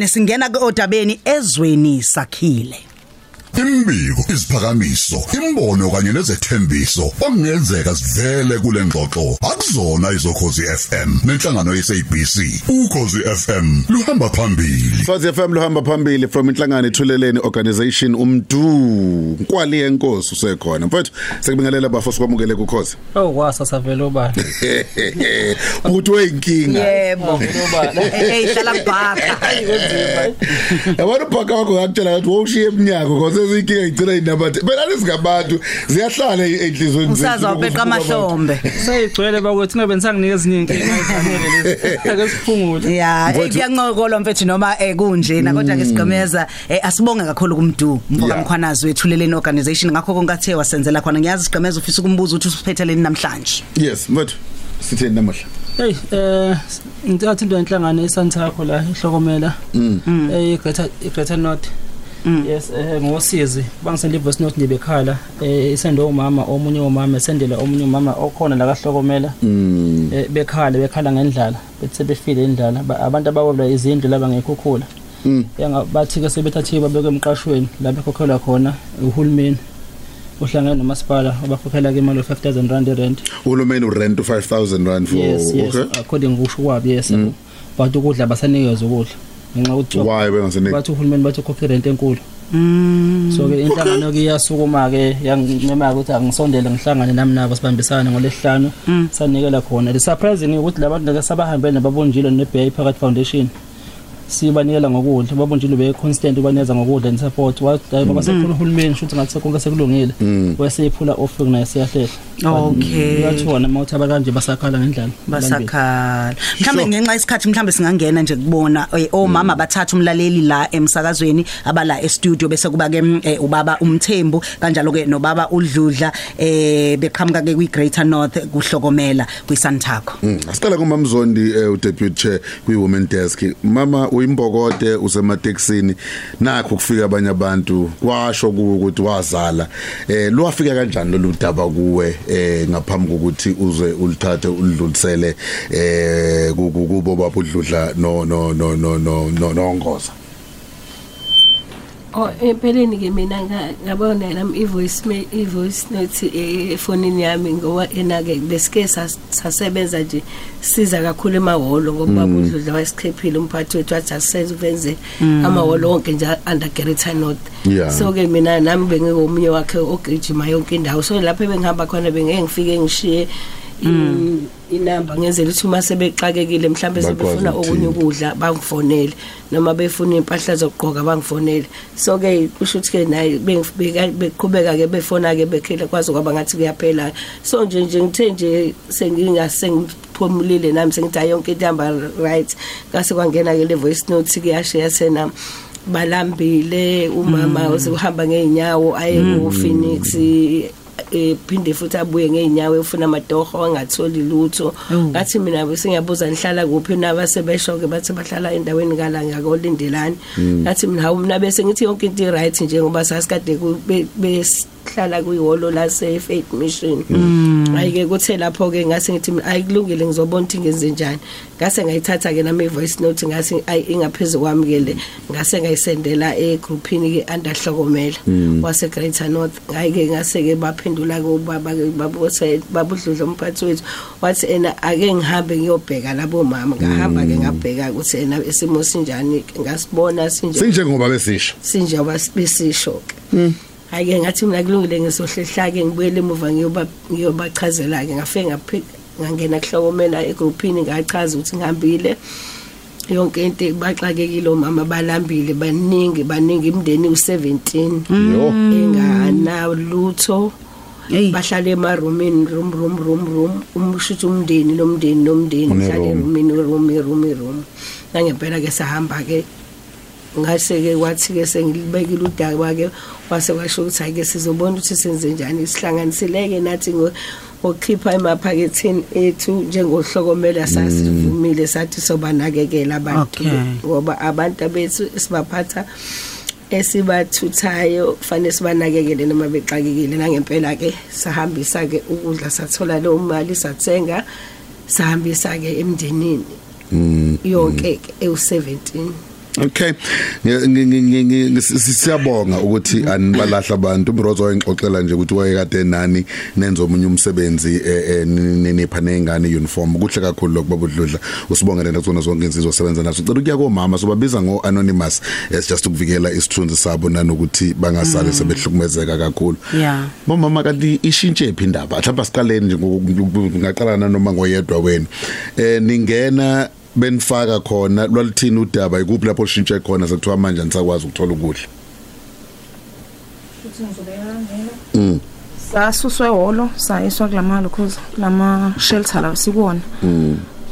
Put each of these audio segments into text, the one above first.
Nesingena kodabeni ezweni sakhile. Imbiko, isiphakamiso, imbono kanye nezethembiso okungenzeka sivele kule ngxoxo akuzona izokhozi FM nenhlangano yeSABC. Ukhozi FM luhamba phambili. Fazi FM luhamba phambili from inhlangano ithuleleni organization umdu kwali yenkosi usekhona mfethu sekubingelela bafo kwamukele kukhozi Oh kwasa savela ubani. ukuthi weyinkinga Yebo. Ubani. Eyihlala kubhaka. yabona ubhaka wakho ngakutshela ukuthi wawushiye eminyaka because izinkinga igcina inabathe phela lesingabantu ziyahlala enhlizweni Usaza wabeqa amahlombe. Sayigcwele bakwethu ngabe nisanginike ezinye inkinga ezifanele lezi. Ake siphungule. Ya, kuyanqokolwa mfethu noma eh kunjena kodwa ke sigqemeza eh, asibonge kakhulu kumdu mfoka Yeah. mkhwanazi wethuleleni organization ngakho konke athe wasenzela khona ngiyazi sigqemeza ufisa ukumbuza ukuthi usiphetheleni namhlanje. yes mfethu sitheni namuhla Hey eh ngithatha into enhlangano esanthakho la ihlokomela. Eh Greater Greater North. Yes eh ngosizi bangisendele voice note nje bekhala eh isendo umama omunye umama esendela omunye umama okhona la kahlokomela. Eh bekhala bekhala ngendlala bethi sebefile indlala. Ba- abantu abawolwa izindlu laba ngekhukhula yanga bathi ke sebethathiwe babeke emqashweni la bekhokhelwa khona uhulumeni. Uhlangene nomasipala abakhokhela ke imali 5000 rand rent uhulumeni urent 5000 rand for yes yes okay. according kusho kwabi yes. But ukudla basanikeza ukudla. Ngenxa ukuthi why bengasenika bathi uhulumeni bathi ukhokhe rent enkulu. Mm. so ke inhlangano ke iyasukuma ke yangincema ukuthi angisondele ngihlangane nami nabo sibambisane ngolesihlanu sanikela khona. The surprising ukuthi labantu ke sabahambele nababonjilo neBay Phakathi Foundation. Sibanikela ngokudla babonjilo be constant ubaneza ngokudla and support. Wathi baba sekhona uhulumeni shuthi ngathi konke sekulungile. Waseyiphula off kunaye siyahlela Okay. bathona mawuthi abakanje basakhala ngendlala basakhala. mhlambe ngenxa isikhathi mhlambe singangena nje kubona eh, omama bathatha umlaleli la emsakazweni abala e studio bese kuba ke mm, eh, ubaba umthembu kanjalo ke nobaba udludla eh beqhamuka ke kwi Greater North kuhlokomela kwisanthakho Mm, asiqala kumamzondi eh, udeputy chair kwi-women desk. Mama uyimbokode usemateksini nakho kufika abanye abantu kwasho kuwe ukuthi wazala eh luwafika kanjani lolu daba kuwe eh ngaphambi kokuthi uze ulithathe ulidlulisele eh ku- ku- kubo babudludla no no no no no no nongoza Oh empeleni ke mina nga- ngabona nami ivoice me- ivoice note eh, efonini yami ngoba enake besike sas- sasebenza nje siza kakhulu emahholo ngoba ubudludla wayesikhephile umphathi wethu wathi asisenze uvenze amahholo onke nje under Greater North Yeah. so ke mina nami bengingomunye wakhe ogijima yonke indawo. So lapho bengihamba khona bengeke ngifike ngishiye i- inamba ngenzela ukuthi uma sebexakekile mhlawumbe sebefuna okunye ukudla bangifonele. Noma befuna impahla zokugqoka bangifonele. So ke kusho ukuthi ke naye beqhubeka ke befona ke bekhela kwazi kwaba ngathi kuyaphela. So nje nje ngithe nje sengingase ngiphumulile nami sengithi yonke into ihamba right. Ngase kwangena ke le voice note ke yashiya sena balambile umama usehamba ngeenyawo aye ku Phoenix ephinde futhi abuye ngeenyawo ufuna amadoho angatholi lutho. Ngathi mina bese ngiyabuza nihlala kuphi naba sebeshoke bathi bahlala endaweni kala ngakolindelani ngathi mina hawu mina bese ngithi yonke into right njengoba sasikade ku- be- behlala kuyiholo la se Faith Mission ayike kuthe lapho ke ngase ngithi mina ayikulungile ngizobona ukuthi ngenze njani. Ngase ngayithatha ke nami voice note ngase ayi ingaphezulu kwami ke le ngase ngayisendela e groupini ke andahlokomela wase Greater North. Ngayike ngase ke baphendula ke ubaba ke babose babudludla umphathi wethu. Wathi ena ake ngihambe ngiyobheka labo mama. Ngahamba ke ngabheka ukuthi ena isimo sinjani? Ngasibona sinje sinjengoba besisho sinjengoba besisho ke hayi ngathi mina kulungile ngisohlehla ke ngibuyele emuva ngiyoba ngiyobachazela ke ngafike ngaphi ngangena kuhlokomela egroupini ngachaza ukuthi ngihambile. Yonke into baxakekile omama balambile baningi baningi imndeni u17 yo. Engana lutho Hey. bahlala emarumini room room room. Room umshuthi umndeni nomndeni nomndeni Une hlala room. erumini room room room. Ngempela ke sahamba ke ngase ke kwathi ke sengilibekile udaba ke wase kwasho ukuthi ake sizobona ukuthi senze njani isihlanganiseleke nathi ngo okukhipha emaphakethini ethu njengohlokomela sasivumile sathi sobanakekela abantu Okay. ngoba abantu abethu sibaphatha esibathuthayo kufanele sibanakekele noma bexakekile. Nangempela ke sahambisa ke ukudla sathola leyo mali sathenga sahambisa ke emndenini. Mm yonke ke ewu17 Okay. Siyabonga ukuthi anibalahla abantu. Umrozo wayengixoxela nje ukuthi wayekade nani nenza omunye umsebenzi eh, eh, ni- ni- nipha nezingane uniform. Kuhle kakhulu lokho babudludla. Usibongele nakusona zonke insizwa osebenza nazo. Cela ukuya komama sobabiza ngo anonymous. It's just ukuvikela isithunzi sabo nanokuthi bangasale sebehlukumezeka kakhulu. Yeah. Bomama kanti ishintshe phi indaba? Mhlawumbe siqaleni nje ngoku- ngaqala nanoma ngoyedwa wenu. Eh ningena benifaka khona lwalithini udaba? Ikuphi lapho shintshe khona? Sekuthiwa manje anisakwazi ukuthola ukudla. sasuswe holo sayiswa kulama lokhoza lama shelter la sikuwona.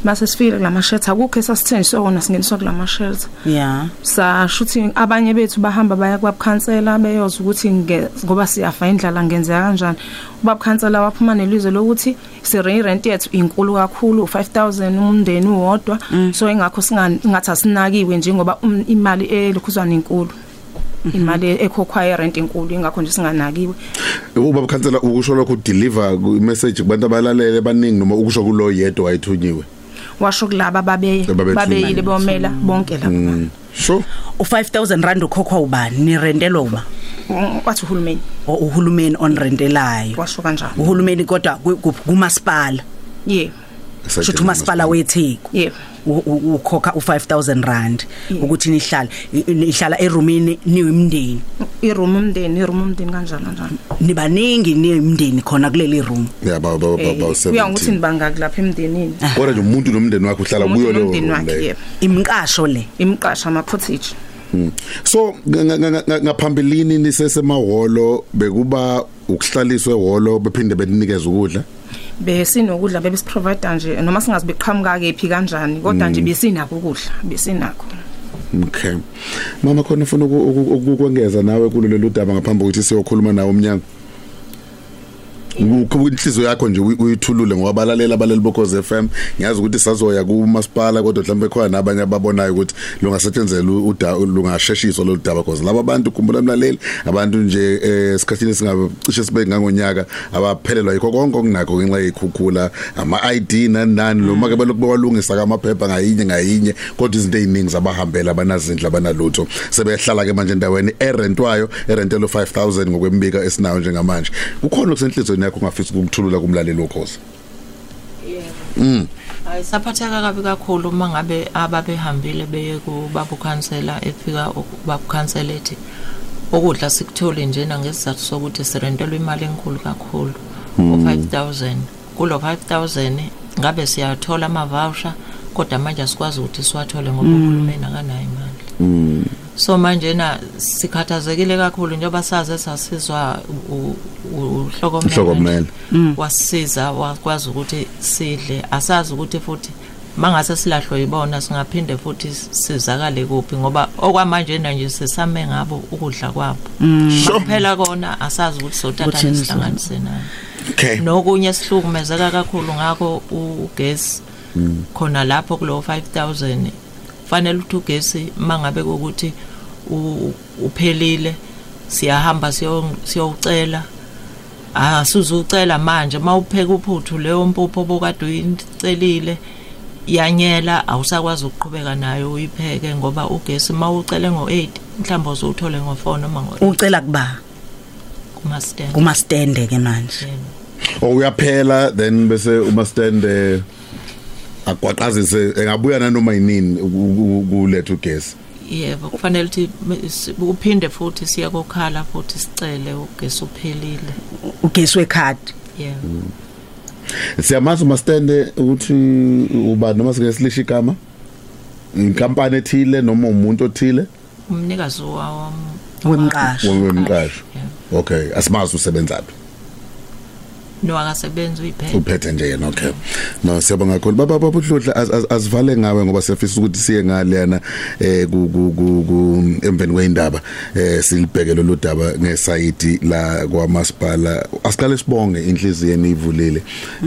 Mase sifile kulama shelter akukho esasithenjiswe wona singeniswa kulama shelter yeah. Sashuthi abanye bethu bahamba baya kwabukhansela beyoza ukuthi nge- ngoba siyafa indlala ngenzeka kanjani. Ubabukhansela waphuma nelizwe lokuthi sire rent yethu inkulu kakhulu 5000 umndeni uwodwa. So ingakho singathi asinakiwe njengoba um- imali elokhuzwana inkulu imali ekhokhwayo rent inkulu ingakho nje singanakiwe. Uba bukhansela ukusho lokho deliver message kubantu abalalele baningi noma ukusho kulo yedwa wayithunywe. Washo kulaba babe Babethuna. babeyile bomela bonke laba. Sure. u5000 rand ukhokhwa ubani ni rentelwa uba wathi uhulumeni. O- uhulumeni onrentelayo washo kanjalo. Uhulumeni kodwa ku- ku- kumasipala. Yeah shothi umasipala weTheku u- ukhokha u5000 rand ukuthi nihlala nihlala erumini niwimndeni iroom umndeni iroom umndeni kanjalo kanjalo. Nibaningi niwimndeni khona kuleli room. Yeah ba ba ba ba Eh, kuya ngokuthi 17. nibangaki lapha emndenini. Kodwa nje umuntu nomndeni wakhe uhlala kuyo leyo. yebo imqasho le. Imqasha ama cottage So nga- nga- ngaphambilini nisesemahholo bekuba ukuhlaliswe ehholo bephinde beninikeze ukudla. Besinokudla bebisiprovide nje noma singazi beqhamuka kephi kanjani kodwa nje besinako ukudla besinako Okay. Mama khona ufuna uku- uku- ukukwengeza nawe kulo lolu daba ngaphambi kokuthi siyokhuluma nawe umnyango. Ukho inhliziyo yakho nje uyi- uyithulule ngoba abalalela abaleli bokhoze FM ngiyazi ukuthi sazoya kumasipala kodwa mhlawumbe khona nabanye ababonayo ukuthi lungasetshenzela uda lungasheshiswa lolu daba cause laba bantu khumbula mlaleli abantu nje eh, esikhathini singabe cishe sibe ngangonyaka abaphelelwa yikho konke okunakho ngenxa yekhukhula ama ID nani nani noma ke balokhu bewalungisa kamaphepha ngayinye ngayinye kodwa izinto eziningi zabahambela abanazindla abanalutho. Sebehlala ke manje endaweni erentwayo erentelo 5000 ngokwembika esinayo njengamanje. Kukhona okusenhlizweni yakho ungafisa ukukuthulula kumlaleli wokhoza Hayi saphatheka kabi kakhulu uma ngabe ababehambile beye kubaba ukhansela efika ubaba ukhansela ethi ukudla sikuthole njena ngesizathu sokuthi sirentelwe imali enkulu kakhulu u5000 kulo 5000 ngabe siyathola ama voucher kodwa manje asikwazi ukuthi siwathole ngoba uhulumeni akanayo imali. So manje na sikhathazekile kakhulu njengoba saze sasizwa u- u- uhlokomela. Uhlokomela. wasisiza wakwazi ukuthi sidle. Asazi ukuthi futhi mangase silahlwe yibona singaphinde futhi sizakale kuphi ngoba okwamanje na nje sesame ngabo ukudla kwabo. Kuphela kona asazi ukuthi sothatha Kuthini nesihlanganise nayo okay. Nokunye sihlukumezeka kakhulu ngakho ugesi khona lapho kulo 5000 fanele ukuthi ugesi mangabe ukuthi u- uphelile siyahamba siyo- siyowucela. Asuzucela manje mawupheka uphuthu leyo mpuphu obokade uyicelile yanyela awusakwazi ukuqhubeka nayo uyipheke ngoba ugesi mawucele ngo8 mhlawumbe uzowuthole ngo4 noma ngo8 ucela kuba? Kuma stand kuma stand ke manje o uyaphela then bese uma stand eh, agwaqazise engabuya nanoma yinini kuletha ugesi. Yebo kufanele ukuthi uphinde futhi siye kokhala futhi sicele ugesi uphelile. Ugesi wekhadi. Yebo siyamazi uma stand ukuthi uba noma singeslisha igama inkampani ethile noma umuntu othile? Umnikazi wawo wemqasho wemqasho okay asimazi usebenzaphi no akasebenzi uyiphethe. Uphethe nje yena okay. No siyabonga kakhulu. Baba baba uhludla az- az- azivale ngawe ngoba siyafisa ukuthi siye ngalena eh ku ku ku- ku emveni kweindaba eh silibheke lolu daba ngesayidi la kwamasipala. Asiqale sibonge inhliziyo enivulile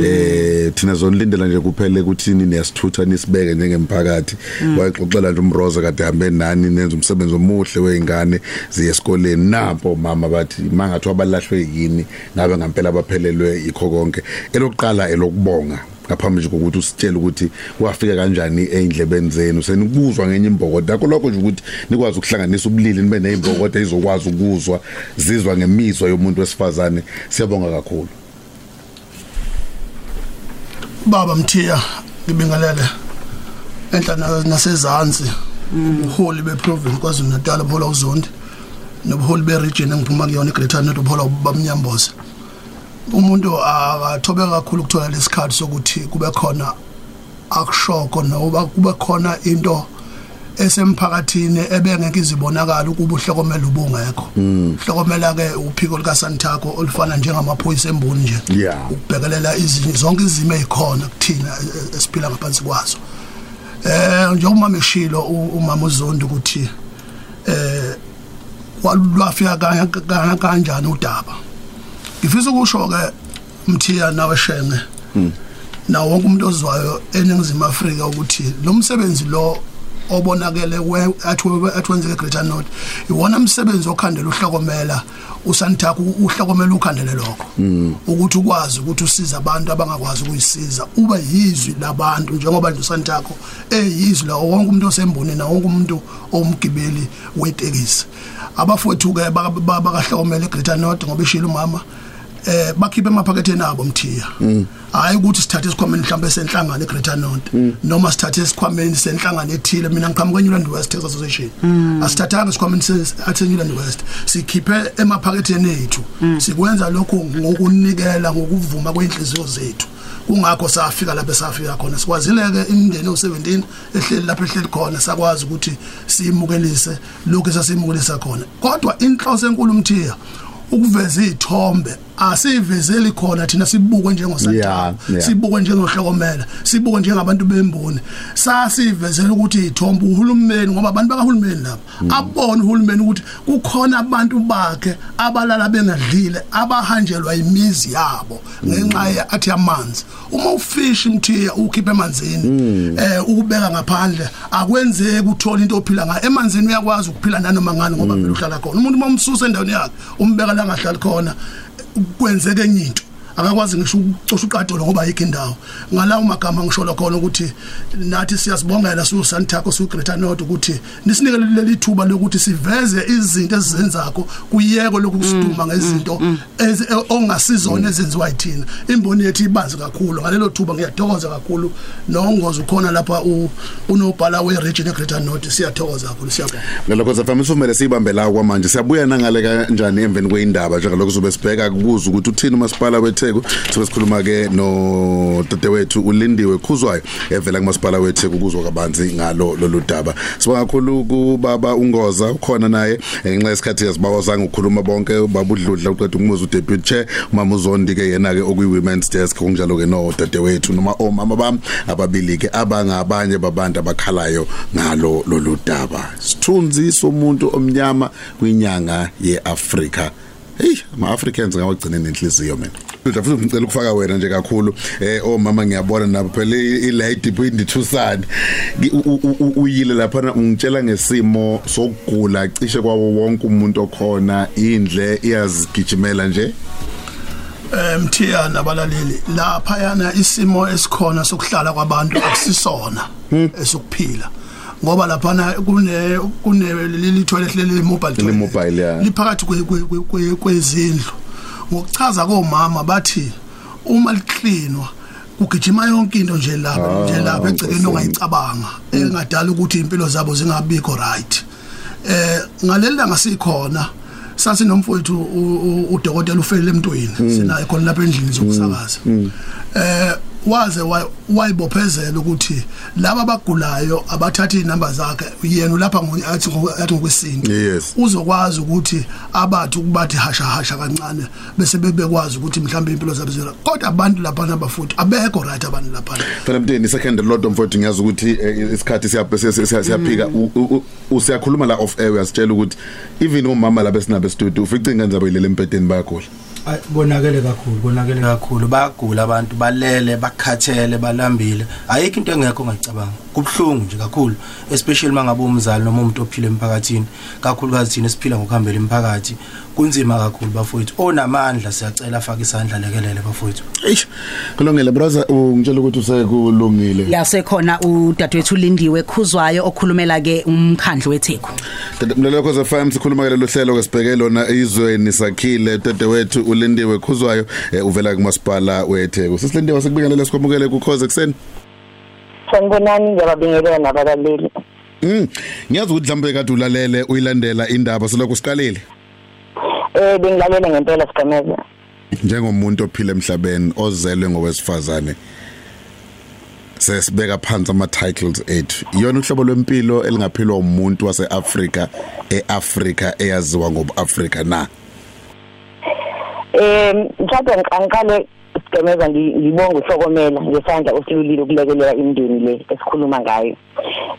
eh thina zonilindela nje kuphele ukuthi niyasithutha nisibeke njengemphakathi wayixoxela nje umroza kade hambe nani nenza umsebenzi omuhle weingane ziye esikoleni. Nampo mama bathi mangathi wabalahlwe yini ngabe ngempela baphelelwe yikho konke. Elokuqala elokubonga ngaphambi nje kokuthi usitshele ukuthi kwafika kanjani eindlebeni zenu senikuzwa ngenye imbokodo yakho lokho nje ukuthi nikwazi ukuhlanganisa ubulili nibe nezimbokodo ezokwazi ukuzwa zizwa ngemizwa yomuntu wesifazane. Siyabonga kakhulu. Baba mthiya ngibingelele enhla nasezantsi ubuholi beprovince kwaZulu Natal ubuhola uZondi nobuholi beregion engiphuma kuyona iGreater North ubuhola bamnyamboza umuntu akathobe kakhulu ukuthola lesikhathi sokuthi kube khona akushoko noba kube khona into esemphakathini ebengeke izibonakala ukuba uhlokomela ubungekho. Uhlokomela ke uphiko lika Santaco olufana njengamaphoyisa emboni nje. Ukubhekelela izinto zonke izimo ezikhona kuthina e- esiphila ngaphansi kwazo. Eh njengoba meshilo umama uZondi ukuthi eh walwafika kanjani udaba? Ngifisa ukusho ke mthiya nawe shenge na wonke umuntu ozwayo eningizimu Afrika ukuthi lo msebenzi lo obonakele we- athi we- athi wenzeke Greater North iwona umsebenzi okhandela uhlokomela usantaku uhlokomela ukhandele lokho. Ukuthi ukwazi ukuthi usize abantu abangakwazi ukuyisiza ube yizwi labantu njengoba nje usantaku eyizwi la wonke umuntu osembonini na wonke umuntu omgibeli wetekisi. Abafowethu ke bakahlokomela eGreater North ngoba ishilo umama eh bakhiphe emaphaketheni abo mthiya. Hayi ukuthi sithathe isikhwameni mhlawumbe senhlangano eGreater North noma sithathe isikhwameni senhlangano ethile. Mina ngiqhamuka kweNewland West Texas Association. Asithathanga isikhwameni seNewland West. Sikhiphe emaphaketheni ethu. Sikwenza lokho ngokunikela ngokuvuma kweinhliziyo zethu. Kungakho safika lapho safika khona. Sikwazileke imindeni o17 ehleli lapho ehleli khona. Sakwazi ukuthi simukelise lokho esasimukelisa khona. Kodwa inhloso enkulu umthiya ukuveza izithombe asivezeli khona thina sibukwe yeah. sibukwe njengohlokomela sibukwe njengabantu bemboni. Sasivezela ukuthi izithombe uhulumeni ngoba abantu bakahulumeni lapha abone uhulumeni ukuthi kukhona abantu bakhe abalala bengadlile abahanjelwa imizi yabo ngenxa ya athi amanzi uma ufish mthiya ukhipha emanzini eh ukubeka ngaphandle akwenzeki uthola into ophila ngayo. Emanzini uyakwazi ukuphila nanoma ngani ngoba vele uhlala khona. Umuntu uma umsusa endaweni yakhe umbeka la ngahlali khona kwenzeke enye into. Akakwazi ngisho ukucosha uqatolo ngoba ayikho indawo. Ngalawo magama ngisho khona ukuthi nathi siyasibongela siuSantaco siuGreater North ukuthi nisinike leli thuba lokuthi siveze izinto ezizenzako kuyeko lokusiduma ngezinto ezi- e- ongasizona ezenziwa yithina. Imboni yethu ibanzi kakhulu ngalelo thuba ngiyathokoza kakhulu. Nongozo khona lapha u- unobhala weregion eGreater North siyathokoza kakhulu siyabonga. Ngalokho safama sifumele sibambe la kwamanje. Siyabuya nangale kanjani emveni kweindaba njengalokho sobe sibheka kukuza ukuthi uthini umasipala weTheku sobe sikhuluma ke no dadewethu ulindiwe khuzwayo evela kumasipala weTheku kuzwa kabanzi ngalo lolu daba. Sibonga kakhulu kubaba ungoza ukhona naye ngenxa yesikhathi yasibawa zange ukukhuluma bonke babudludla uqeda ukumuza uDeputy Chair umama uZondi ke yena ke okuyi women's desk kunjalo ke no dadewethu noma omama bami ababili ke abangabanye babantu abakhalayo ngalo lolu daba. Sithunzi somuntu omnyama kwinyanga yeAfrika hey ama Africans ngawagcina nenhliziyo mina. Futhi futhi ngicela ukufaka wena nje kakhulu eh omama ngiyabona nabo phela i lady point thusani uyile lapha ungitshela ngesimo sokugula cishe kwawo wonke umuntu okhona indle iyazigijimela nje? Emthiya nabalaleli lapha yana isimo esikhona sokuhlala kwabantu akusisona esokuphila. Ngoba lapha kune kune leli ehlele mobile Le mobile, yeah. liphakathi kwe- kwe- kwe- kwe- kwezindlu. Ngokuchaza komama bathi uma liklinwa kugijima yonke into nje lapha nje lapha egcekeni ongayicabanga engadala ukuthi impilo zabo zingabikho right. Eh ngaleli langa sikhona sathi nomfowethu udokotela ufelele emntwini sinaye khona lapha endlini zokusakaza. Eh waze wa- wayibophezela ukuthi laba abagulayo abathatha inamba zakhe yena ulapha ngo- athi ngo- athi ngokwesintu. Yes. uzokwazi ukuthi abathi ukubathi hasha hasha kancane bese bebekwazi ukuthi mhlawumbe impilo zabo zira kodwa abantu lapha nabafuthi abekho right abantu lapha phela mnteni second lot mfowethu ngiyazi ukuthi eh, isikhathi siyaphe siyaphika. U- u- u- usiyakhuluma la off air uyasitshela ukuthi even umama la besinabe studio ufica ingane zabo ilele empeteni bayagula Ay, bonakele kakhulu bonakele kakhulu. Bayagula abantu balele bakhathele balambile. Ayikho into engekho ngicabanga kubhlungu nje kakhulu especially mangabe umzali noma umuntu ophila emphakathini kakhulukazi thina esiphila ngokuhambela imphakathi kunzima kakhulu bafowethu. Onamandla siyacela afake isandla lekelele bafowethu. Eish kulungile brother. Ungitshela ukuthi usekulungile. Yasekhona udadewethu Lindiwe Khuzwayo okhulumela ke umkhandlu weTheku. Mlalelo cause FM sikhuluma ke lelo hlelo kesibheke lona izweni sakhile. Dadewethu ulindiwe khuzwayo eh, uvela kumasipala weTheku. Sisilindiwe sikubingelele sikwamukele ku cause ekseni Sanibonani ngiyababingelela nabalaleli. Mm ngiyazi ukuthi mhlambe kade ulalele uyilandela indaba selokhu siqalile Eh bengilalela ngempela sigameza. njengomuntu ophila emhlabeni ozelwe ngowesifazane sesibeka phansi ama titles ethu iyona uhlobo lwempilo elingaphilwa umuntu waseAfrika eAfrika eyaziwa ngobuAfrika na Eh mthatha ngiqale sigameza ngibonga uhlokomela ngesandla osilulile ukulekelela imindeni le esikhuluma ngayo.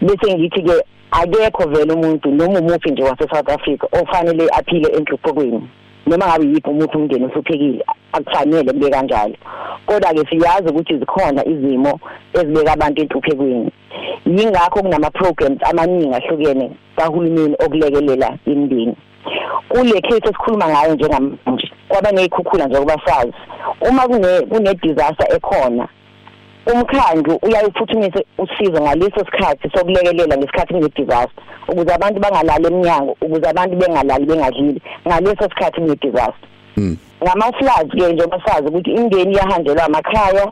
Bese ngithi ke akekho vele umuntu noma umuphi nje wase South Africa ofanele aphile enhluphekweni. noma ngabe yiphi umuntu umndeni osuphekile akufanele kube kanjalo kodwa ke siyazi ukuthi zikhona izimo ezibeka abantu enhluphekweni yingakho kunama programs amaningi ahlukene kahulumeni okulekelela imindeni kule case esikhuluma ngayo njengamanje kwaba nezikhukhula njengoba sazi uma kune kune disaster ekhona umkhandlu uyayiphuthumise usizo ngaleso sikhathi sokulekelela ngesikhathi kune disaster ukuze abantu bangalali eminyango ukuze abantu bengalali bengadlili ngaleso sikhathi kune disaster. Ngama floods ke njengoba sazi ukuthi imindeni iyahanjelwa amakhaya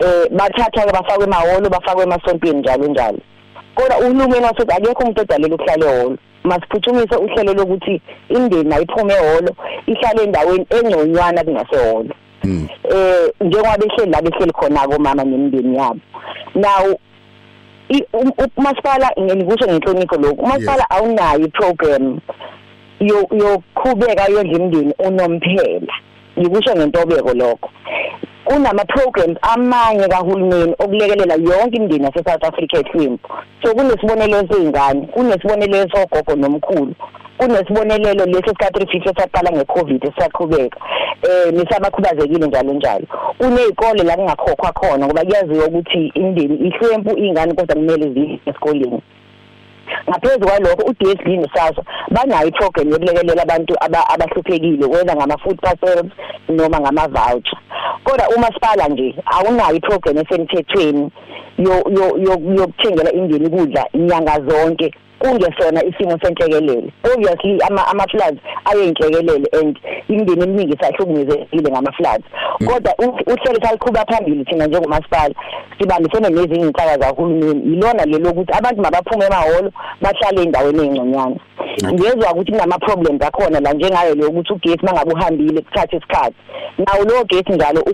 eh bathatha ke bafakwe emahholo bafakwe emasontweni njalo njalo. Kodwa uhulumeni wasethi akekho umuntu odalela ukuhlala ehholo masiphuthumise uhlelo lokuthi imindeni ayiphume ehholo ihlale endaweni engconywana kungasehholo eh njengoba behleli la behleli khona komama nemindeni yabo. Now umasipala ngikusho ngenhlonipho lokho umasipala awunayo iprogram yoqhubeka yondla imindeni unomphela. Ngikusho ngentobeko lokho. Kunama programs amanye kahulumeni okulekelela yonke imindeni yase South Africa ehlwempu so kunesibonelelo sezingane kunesibonelelo sogogo nomkhulu kunesibonelelo leso sikhathi rifise saqala ngecovid esaqhubeka. Eh nisabakhubazekile njalo njalo. Kunezikole la kungakhokhwa khona ngoba kuyaziwa ukuthi imindeni ihlwempu ingane kodwa kumele ziye esikoleni. Ngaphezulu kwalokho uDSD noSASSA banayo iprogram yokulekelela abantu abahluphekile wena ngama food parcels noma ngama voucher kodwa umasipala nje awunayo iprogram esemthethweni yo yokuthengela indeni ukudla inyanga zonke. Kungesona isimo senhlekelele. Obviously ama ama floods ayinhlekelele and imindeni eminingi sahlukumezekile ngama floods. Kodwa uhlelo saliqhuba phambili thina njengomasipala sibambisene nezinye inhlaka zahulumeni yilona lelo ukuthi abantu mabaphume emahholo bahlale endaweni engconywana ngiyezwa ukuthi kunama problems akhona la njengayo le ukuthi ugesi mangabe uhambile kuthatha isikhathi nawo lo gesi njalo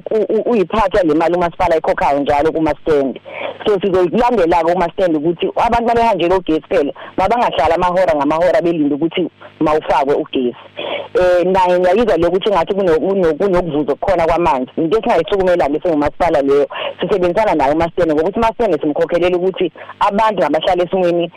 uyiphatha le mali umasipala ikhokhayo njalo kuma stand so sizoyilandela ke uma stand ukuthi abantu babehanjele ugesi phela mabangahlala amahora ngamahora belinde ukuthi mawufakwe ugesi. Eh naye ngiyayizwa lokuthi ngathi kunokuvuza okukhona kwamanzi. Into esingayisukumela ke sengumasipala leyo sisebenzisana naye umasitene ngokuthi umasitene simkhokhelela ukuthi abantu abahlala esimweni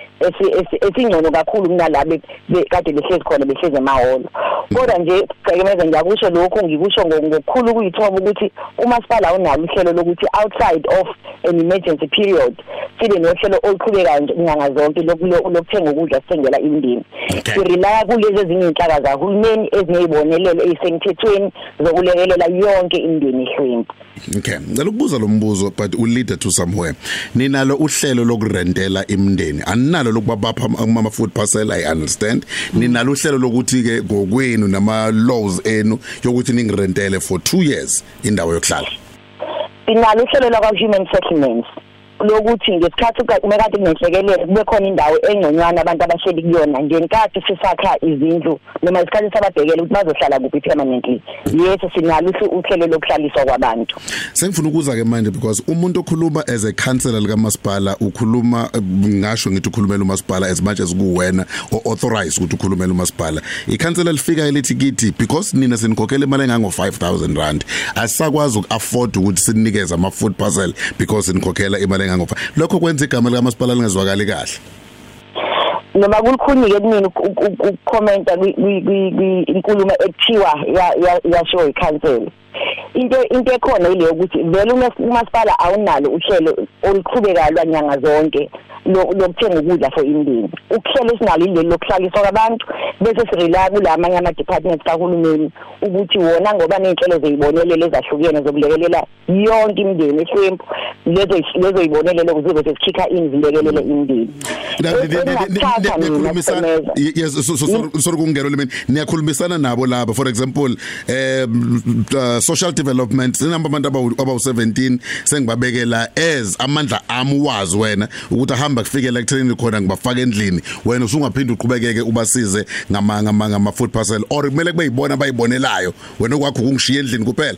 esingcono kakhulu kunalabe kade behlezi khona behlezi emahholo. Kodwa nje cekemeza ngiyakusho lokhu ngikusho ngokukhulu kuyithoba ukuthi umasipala unalo uhlelo lokuthi outside of an emergency period sibe nohlelo oluqhubekayo nyanga zonke lokuthenga ukudla sithengela imindeni. Sirelaya kulezi ezinye inhlaka zahulumeni ezinezibonelelo ezisemthethweni zokulekelela yonke imindeni ehlwempu. Okay. Ngicela ukubuza lo mbuzo but u lead to somewhere. Ninalo uhlelo lokurentela imindeni. Aninalo lokubapha ama food parcel i understand. Ninalo uhlelo lokuthi ke ngokwenu nama laws enu yokuthi ningirentele for 2 years indawo yokuhlala. Inalo uhlelo lakwa human settlements. Lokuthi ngesikhathi kumekade kunenhlekelele kube khona indawo engconywana abantu abahleli kuyona ngenkathi sisakha izindlu noma isikhathi sababhekela ukuthi bazohlala kuphi permanently. Yes sinalo uhlelo lokuhlaliswa kwabantu. Sengifuna ukuza ke manje because umuntu okhuluma as a councillor lika masipala ukhuluma ngasho ngithi ukhulumela umasipala as much as kuwena o authorize ukuthi ukhulumela umasipala. Ikhansela lifika elithi kithi because nina sinikhokhela imali engango 5000 rand asisakwazi ukuafford ukuthi sinikeze ama food parcel because sinikhokhela imali engangofa lokho kwenza igama lika masipala lingezwakali kahle noma kulikhunike kumina ukukhomenta kwinkulumo ekuthiwa yasho ikhansela into into ekhona ile ukuthi vele umas- umasipala awunalo uhlelo oluqhubekayo lwanyanga zonke lo- lokuthenga ukudla for imindeni. Ukuhlelo esinalo ileli lokuhlaliswa kwabantu bese sirela kula amanye ama-departments kahulumeni ukuthi wona ngoba ney'nhlelo zeyibonelelo ezahlukene zokulekelela yonke imindeni ehlwempu lezo lezoyibonelelo zibe sesikhipha ini zilekelele imindeni Na- ni- ni- ni- ni- Engingakuthatha mina, niyakhulumisana Gcemeza. Ye- yes so- so- so- sorry kungena lemini niyakhulumisana nabo laba. For example um uh, social development sinamba abantu abawu abawu17 sengibabekela as amandla ami wazi wena ukuthi ahamba kufikela ekutheni khona ngibafaka endlini. Wena usungaphinde uqhubekeke ubasize ngama ngama ngama food parcel or kumele kube yibona abayibonelayo. Wena okwakho kungishiya endlini kuphela.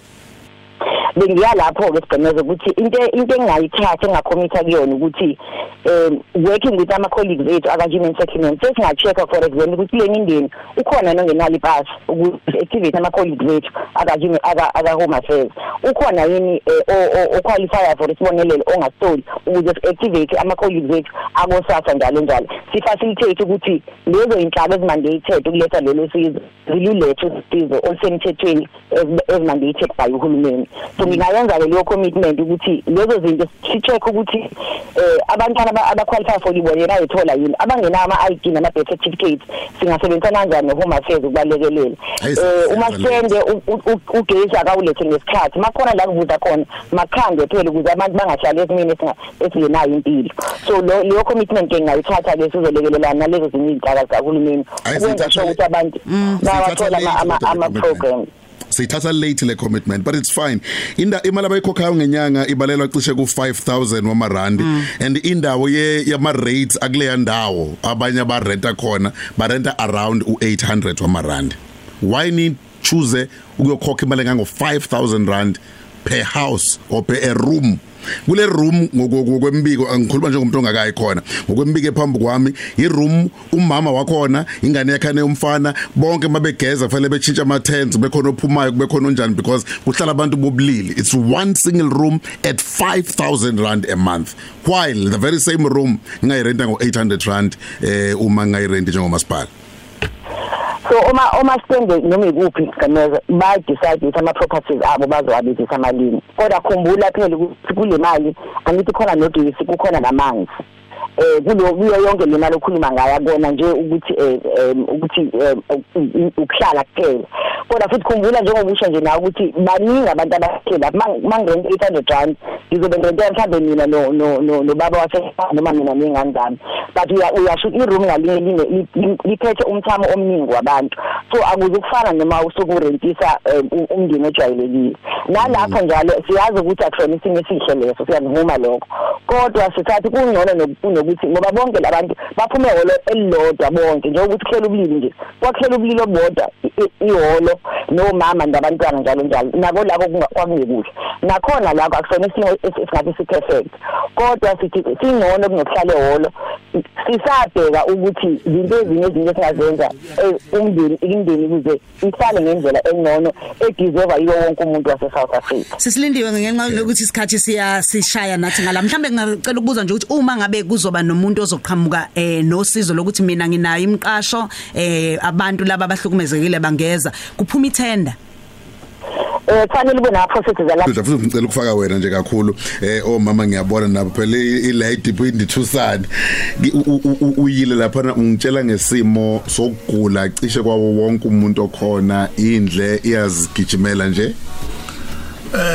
Bengiya lapho ke sigcemeza ukuthi into into engayithatha engakhomitha kuyona ukuthi um working with ama colleagues ethu aka human settlement sesinga check for example ukuthi le mindeni ukhona nongenali pass ukuthi activate ama colleagues ethu aka human aka aka home affairs. Ukhona yini eh, o- o- o qualify for isibonelelo ongasoli ukuze activate ama colleagues ethu akosasa njalo njalo. Si facilitate ukuthi lezo inhlaba ezimandated ukuletha lelo sizo zilulethe usizo olusemthethweni ezi- ezimandated by uhulumeni. So ngingayenza ke leyo commitment ukuthi lezo zinto si-check ukuthi eh abantwana aba- aba-qualify for libonela ayithola yini? Abangenawo ama-ID nama-birth certificate singasebenzisana kanjani ne-home affairs ukubalekelela Hayi, eh uma siyazenza sende u- u- ugesi akawulethe ngesikhathi makhona la kuvuza khona makhange phela ukuze abantu bangahlali esimeni esinga- esingenayo impilo. So lo- leyo commitment ke ngingayithatha-ke sizolekelelana nalezo zinye iy'nhlaka zikahulumeni Hayi, ukwenza siyithatha sure le- ukuthi abantu Siyithatha bawathola late ama- kodwa le ama- commitment. ama-programs siyithatha late le commitment but it's fine. Inda imali abayikhokhayo ngenyanga ibalelwa cishe ku 5000 wamarandi. And indawo ye yama rates akuleya ndawo abanye ba renta khona ba renta around u800 wamarandi. Why need choose ukuyokhokha imali ngango 5000 rand per house or per a room? Kule room ngokwembiko angikhuluma njengomuntu ongakayi khona. Ngokwembiko ephambi kwami i room umama wakhona ingane yakhe umfana bonke mabegeza kufanele bechintsha ama tents bekhona ophumayo bekhona onjani because kuhlala abantu bobulili. It's one single room at 5000 rand a month. While the very same room ngayirenta ngo 800 rand eh uma ngayirenta njengomasipala. So uma uma sitende noma ikuphi gameza ba decide ukuthi ama properties abo bazowabizisa amalini kodwa khumbula phela ukuthi kule mali angithi khona nogesi kukhona namanzi. Eh kulo kuyo yonke le mali okhuluma ngayo akona nje ukuthi eh em, ukuthi em, u- ukuhlala kuphela. Kodwa futhi khumbula njengoba usho nje nawe ukuthi baningi abantu abaphela mangirente 800 rand ngizobe ngirente mhlambe mina no no no no baba wase noma mina nengane zami. But uya uyasho i-room ngalinye line li- li- liphethe umthamo omningi wabantu. So akuze ukufana noma usukurentisa um, u- umndeni ojwayelekile. Nalapho njalo siyazi ukuthi akusona isimo esihle leso siyakuvuma lokho. Kodwa sithatha kungcono noku- kunokuthi ngoba bonke labantu baphume ehholo elilodwa bonke njengokuthi kuhlela ubulili nje. Kwakuhlela ubulili obodwa i- i- ihholo nomama nabantwana njalo njalo. Nako lako kunga- kwakungekuhle nakhona lakho akusona isimo esi- esingathi si-perfect. Kodwa sithi singcono kunokuhlala ehholo sisabheka ukuthi zinto ezinye ezinye esingazenza eh, umndeni imindeni ukuze ihlale ngendlela engcono ediserva yiwo wonke umuntu wase-south africa. Sisilindiwe ngenxa yokuthi isikhathi siya sishaya nathi ngala. Mhlambe ngicela ukubuza nje ukuthi uma ngabe kuzoba nomuntu ozoqhamuka eh nosizo lokuthi mina nginayo imqasho eh abantu laba abahlukumezekile bangeza kuphuma ithenda? Eh kufanele ube na processes ala Futhi futhi ngicela ukufaka wena nje kakhulu. Eh omama ngiyabona nabo phela i light point ithusana uyile lapha ungitshela ngesimo sokugula cishe kwawo wonke umuntu okhona indle iyazigijimela nje?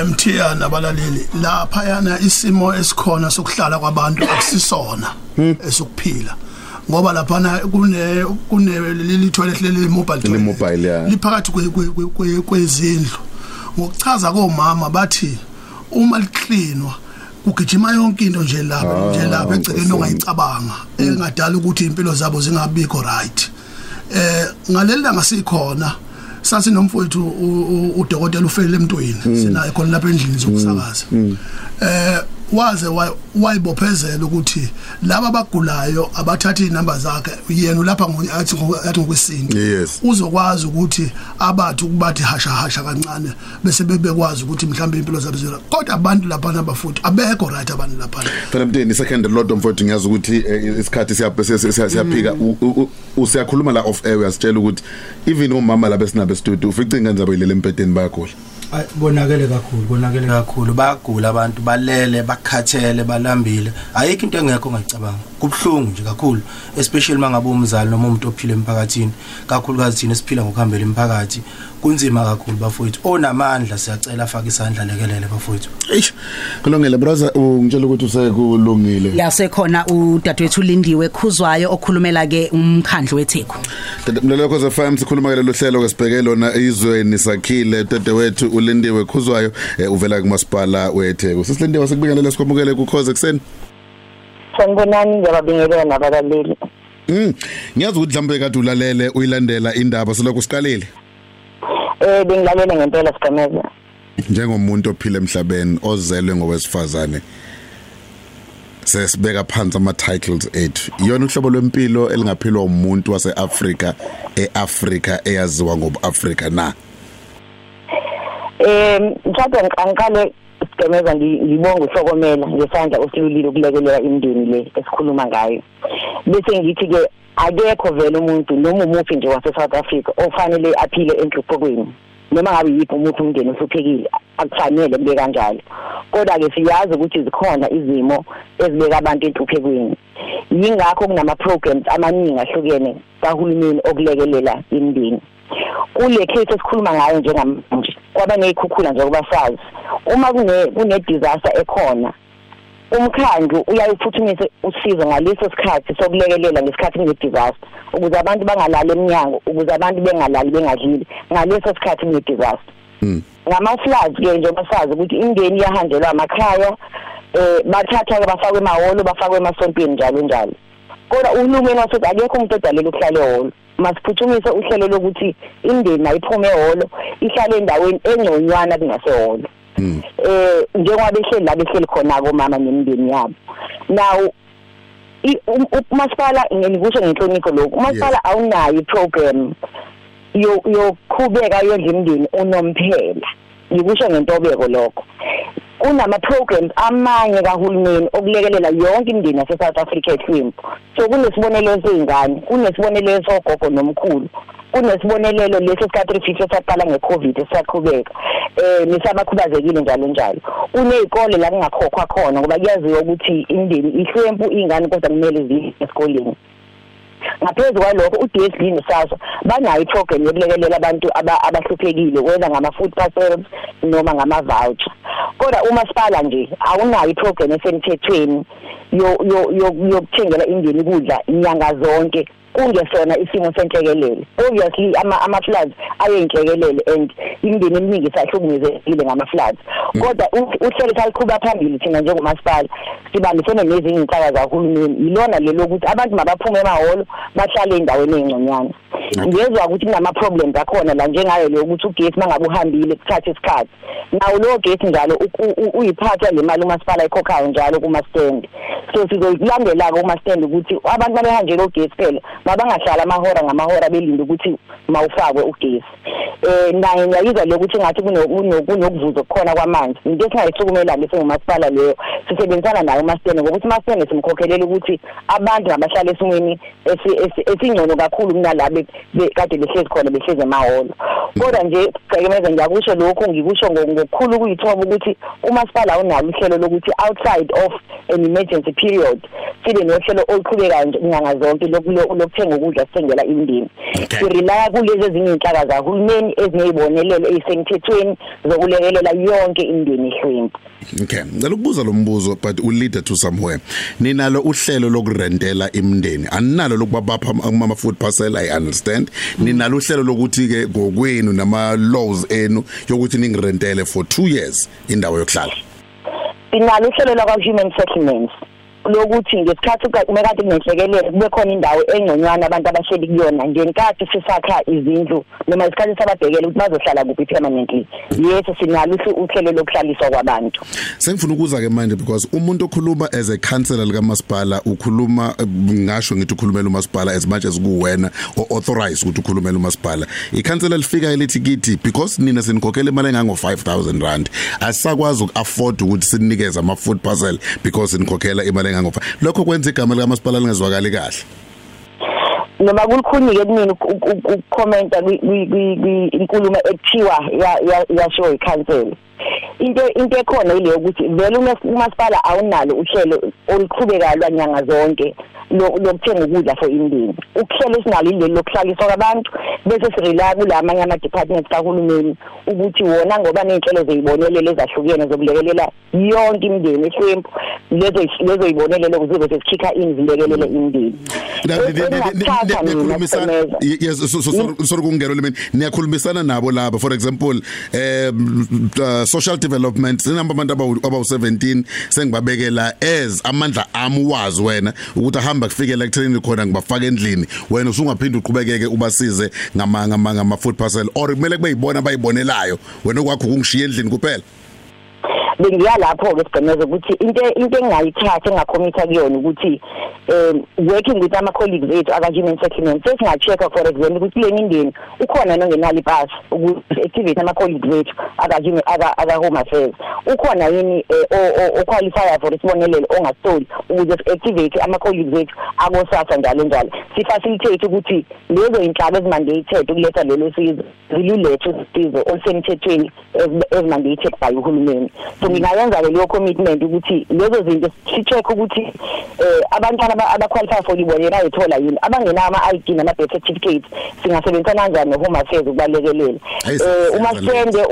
Emthiya nabalaleli lapha yana isimo esikhona sokuhlala kwabantu akusisona esokuphila. Ngoba lapha kune kune leli toilet leli mobile Le mobile, yeah. liphakathi kwe- kwe- kwe- kwe- kwezindlu. Ngokuchaza komama bathi uma liklinwa kugijima yonke into nje lapha nje lapha egcekeni ongayicabanga engadala ukuthi impilo zabo zingabikho right. Eh ngaleli langa sikhona sasi nomfowethu udokotela ufelele emntwini sinaye khona lapha endlini zokusakaza. Eh waze wa- wayibophezela ukuthi laba abagulayo abathatha inamba zakhe yena lapha athi athi ngokwesintu. Yes. uzokwazi ukuthi abathi ukubathi hasha hasha kancane bese bebekwazi ukuthi mhlawumbe impilo zabo zira. Kodwa abantu lapha nabafuthi abekho right abantu lapha phela mnteni second lot mfowethu ngiyazi ukuthi eh, isikhathi siyaphe siyaphika. U- u- u- usiyakhuluma la off air uyasitshela ukuthi even umama la besinabe studio ufica ingane zabo ilele empedeni bayagula Ay, bonakele kakhulu bonakele kakhulu. Bayagula abantu balele bakhathele balambile. Ayikho into engekho ngicabanga kubhlungu nje kakhulu especially mangabe umzali noma umuntu ophila emphakathini. Kakhulukazi thina esiphila ngokuhambela imphakathi kunzima kakhulu bafowethu. Onamandla siyacela afake isandla lekelele bafowethu. Eish kulungile brother. Ungitshela ukuthi usekulungile. Yasekhona udadewethu Lindiwe khuzwayo okhulumela ke umkhandlu weTheku. Mlalelo cause FM sikhuluma ke lelo hlelo ke sibheke lona izweni sakhile. Dadewethu ulindiwe khuzwayo eh, uvela kumasipala weTheku. Sisilindiwe sikubingelele sikwamukele ku cause ekseni sanibonani ngiyababingelela nabalaleli. Mm ngiyazi ukuthi mhlambe kade ulalele uyilandela indaba selokhu siqalile. Eh bengilalela ngempela sigameza njengomuntu ophila emhlabeni ozelwe ngowesifazane sesibeka phansi ama titles ethu. Iyona uhlobo lwempilo elingaphilwa umuntu waseAfrika eAfrika eyaziwa ngobuAfrika na? Eh mthatha ngiqale sigameza ngibonga uhlokomela ngesandla osilulile ukulekelela imndeni le esikhuluma ngayo. Bese ngithi ke akekho vele umuntu noma umuphi nje wase South Africa ofanele aphile enhluphekweni. Noma ngabe yiphi umuntu umndeni osuphekile akufanele kube kanjalo. Kodwa ke siyazi ukuthi zikhona izimo ezibeka abantu enhluphekweni. Yingakho kunama programs amaningi ahlukene kahulumeni okulekelela imndeni kule case esikhuluma ngayo njengamanje kwaba nezikhukhula njengoba sazi uma kune kune disaster ekhona umkhandlu uyayiphuthumise usizo ngaleso sikhathi sokulekelela ngesikhathi kune disaster ukuze abantu bangalali eminyango ukuze abantu bengalali bengadlili ngaleso sikhathi kune disaster. Ngama floods ke njengoba sazi ukuthi imndeni yahanjelwa amakhaya eh bathatha ke bafakwe emahholo bafakwe emasontweni njalo njalo. Kodwa uhulumeni wasethi akekho umuntu odalela ukuhlala ehholo. Masiphuthumise uhlelo lokuthi imndeni ayiphume ehholo ihlale endaweni engconywana kunasehholo eh njengoba behleli la behleli khona komama nemindeni yabo. Now umasipala ngikusho ngenhlonipho lokho umasipala awunayo iprogram yoqhubeka yondla imindeni unomphela. Ngikusho ngentobeko lokho. Kunama programs amanye kahulumeni okulekelela yonke imindeni yase South Africa ehlwempu so kunesibonelelo sezingane kunesibonelelo sogogo nomkhulu kunesibonelelo leso sika 350 saqala ngeCovid esaqhubeka. Eh nisabakhubazekile njalo njalo. Kunezikole la kungakhokhwa khona ngoba kuyaziwa ukuthi imindeni ihlwempu ingane kodwa kumele ziye esikoleni. Ngaphezulu kwalokho uDSD neSASSA banayo iprogram yokulekelela abantu abahluphekile whether ngama food parcels noma ngama voucher kodwa umasipala nje awunayo iprogram esemthethweni yo yokuthengela indeni ukudla inyanga zonke. Kungesona isimo senhlekelele. Obviously ama ama floods ayinhlekelele and imindeni eminingi sahlukumezekile ngama floods. Kodwa uhlelo saliqhuba phambili thina njengomasipala sibambisene nezinye inhlaka zahulumeni yilona lelo ukuthi abantu mabaphume emahholo bahlale endaweni ezingconyana ngezwe ukuthi kunama problems akhona la njengayo le ukuthi ugesi mangabe uhambile kuthatha isikhathi. Nawo lo gesi njalo uyiphatha le mali umasipala ikhokhayo njalo kuma stand so sizoyilandela ke kuma stand ukuthi abantu babehanjela ugesi phela mabangahlala amahora ngamahora belinde ukuthi mawufakwe ugesi. Eh naye ngiyizwa lokuthi ngathi kunokuvuza okukhona kwamanzi into esingayisukumela ke sengumasipala leyo sisebenzisana naye umasitene ngokuthi umasitene simkhokhelela ukuthi abantu abahlala esimweni esingcono kakhulu kunalabe kade behlezi khona behlezi emahholo kodwa nje cekemeza ngiyakusho lokhu ngikusho ngokukhulu kuyithoba ukuthi umasipala unalo uhlelo lokuthi outside of an emergency period sibe nohlelo oluqhubekayo nje inyanga zonke lokuthenga ukudla sithengela imindeni. Sirelaya kulezi ezinye inhlaka zahulumeni ezinezibonelelo ezisemthethweni zokulekelela yonke imindeni ehlwempu. Okay. Ngicela ukubuza lo mbuzo but u lead to somewhere. Ninalo uhlelo lokurentela imindeni. Aninalo lokubapha ama food parcel i understand. Ninalo uhlelo lokuthi ke ngokwenu nama laws enu yokuthi ningirentele for 2 years indawo yokuhlala. Sinalo uhlelo lakwa human settlements. Lokuthi ngesikhathi kumekade kunenhlekelele kube khona indawo engconywana abantu abahleli kuyona ngenkathi sisakha izindlu noma isikhathi sababhekela ukuthi bazohlala kuphi permanently. Yes sinalo uhlelo lokuhlaliswa kwabantu. Sengifuna ukuza ke manje because umuntu okhuluma as a councillor lika masipala ukhuluma ngasho ngithi ukhulumela umasipala as much as kuwena o authorize ukuthi ukhulumela umasipala. Ikhansela lifika elithi kithi because nina sinikhokhela imali engango 5000 rand asisakwazi ukuafford ukuthi sinikeze ama food parcel because sinikhokhela imali engangofa lokho kwenza igama lika masipala lingezwakali kahle. Noma kulikhunike kumina ukukhomenta inkulumo ekuthiwa yasho ikhansela into into ekhona ile ukuthi vele umasipala awunalo uhlelo oluqhubekayo lwanyanga zonke lokuthenga ukudla for imindeni. Ukuhlela esinalo ileli lokuhlaliswa kwabantu bese sirela kula amanye ama departments kahulumeni ukuthi wona ngoba nezinhlelo zeyibonelele ezahlukene zokulekelela yonke imindeni ehlwempu lezo lezo yibonelele ukuze sesikhipha imzilekelele imindeni. Niyakhulumisana yes sorry kungero lemini niyakhulumisana nabo laba for example um social development. Sinamba abantu aba 17 sengibabekela as amandla ami wazi wena ukuthi ahamba kufikela ekuthenini khona ngibafaka endlini. Wena usungaphinde uqhubekeke ubasize ngama ngama food parcel or kumele kube yibona bayibonelayo wena okwakho kungishiya endlini kuphela. Bengiyalapho ke sigcineze ukuthi into into engayithatha engakhomitha kuyona ukuthi um working with ama colleagues ethu aka human settlement. Sesinga check for example ukuthi le mindeni ukhona nongenali pass ukuthi activate ama colleagues ethu aka human aka aka home affairs. Ukhona yini o qualify for isibonelelo ongasoli ukuze activate ama colleagues ethu akosasa njalo njalo. Si facilitate ukuthi lezo inhlaba ezimandated ukuletha lelo sizo zilulethe usizo olusemthethweni ezimandated by uhulumeni. So ngingayenza ke leyo commitment ukuthi lezo zinto si check ukuthi eh abantwana abaqualify for ibonela ayithola yini? Abangena ama ID nama birth certificate singasebenzisa kanjani no home affairs ukubalekelela eh uma sende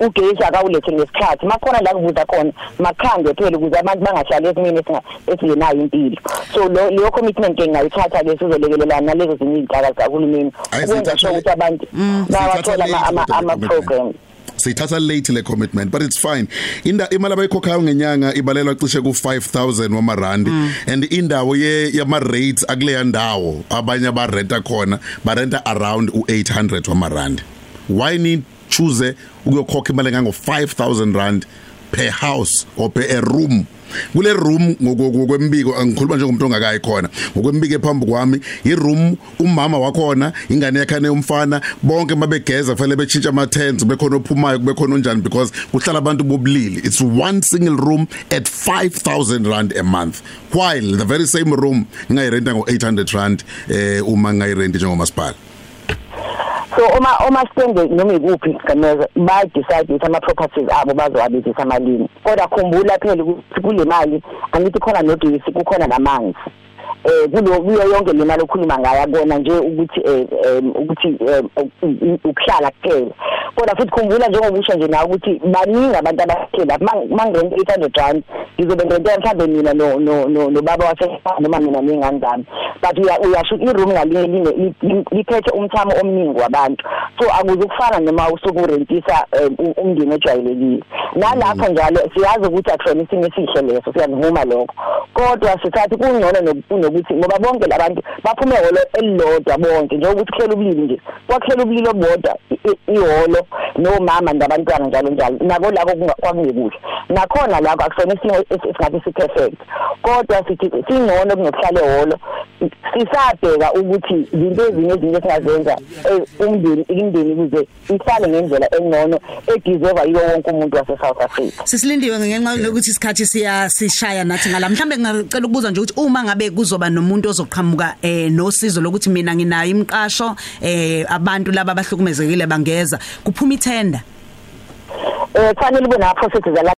ugesi akawulethe ngesikhathi makhona la kuvuza khona makhande phela ukuze abantu bangahlali esimini esingenayo impilo. So leyo commitment ke ngayithatha ke sizolekelelana nalezo zinye izigaba zikahulumeni ukwenza sure ukuthi abantu bawathola ama ama programs siyithatha late le commitment but it's fine. Inda imali abayikhokhayo ngenyanga ibalelwa cishe ku 5000 wamarandi. Mm. and indawo ye yama rates akuleya ndawo abanye abarenta khona barenta around u800 wamarandi. Why need choose ukuyokhokha imali ngango 5000 rand? Per house or per room. Kule room ngokwembiko angikhuluma njengomuntu ongakayi khona. Ngokwembiko ephambi kwami i room umama wakhona ingane yakhane umfana bonke mabegeza kufanele bechintsha ama tents bekhona ophumayo kubekhona onjani because kuhlala abantu bobulili. It's one single room at 5000 rand a month. While the very same room ngayirenta ngo 800 rand eh uma ngayirenta njengomasipala. So uma uma sende noma ikuphi gameza ba decide ukuthi ama properties abo bazowabizisa amalini. Kodwa khumbula phela ukuthi kule mali angithi khona nogesi kukhona namanzi. Eh kulo kuyo yonke le mali okhuluma ngayo akona nje ukuthi eh ukuthi ukuhlala kuphela. Kodwa futhi khumbula njengoba usho nje nawe ukuthi baningi abantu abahlala mangirent 800 rand ngizobe ngirente mhlambe mina no no no baba wasekhaya noma mina nengane zami. But uyasho i-room ngalinye liphethe umthamo omningi wabantu. So akuze kufana noma usukurentisa umndeni ojwayelekile. Nalapho njalo siyazi ukuthi akusona isinye esihle leso siyavuma lokho. Kodwa sithatha kungcono nokuthi ngoba bonke labantu baphume ehholo elilodwa bonke njengokuthi kuhlela ubulili nje kwakuhlela ubulili obodwa ihholo nomama ndabantwana njalo njalo nako lako kwakungekuhle. Nakhona la akusona isinye esingathi si perfect kodwa sithi singcono kunokuhlala ehholo sisabheka ukuthi izinto ezinye ezinye esingazenza umndeni imindeni ukuze ihlale ngendlela engcono edeserve yiwo wonke umuntu wase South Africa. Sisilindiwe ngenxa lokuthi isikhathi siya sishaya nathi ngala. Mhlambe ngicela ukubuza nje ukuthi uma ngabe kuzoba nomuntu ozoqhamuka eh nosizo lokuthi mina nginayo imqasho eh abantu laba abahlukumezekile bangeza. Kuphuma ithenda. Eh kufanele kube na processes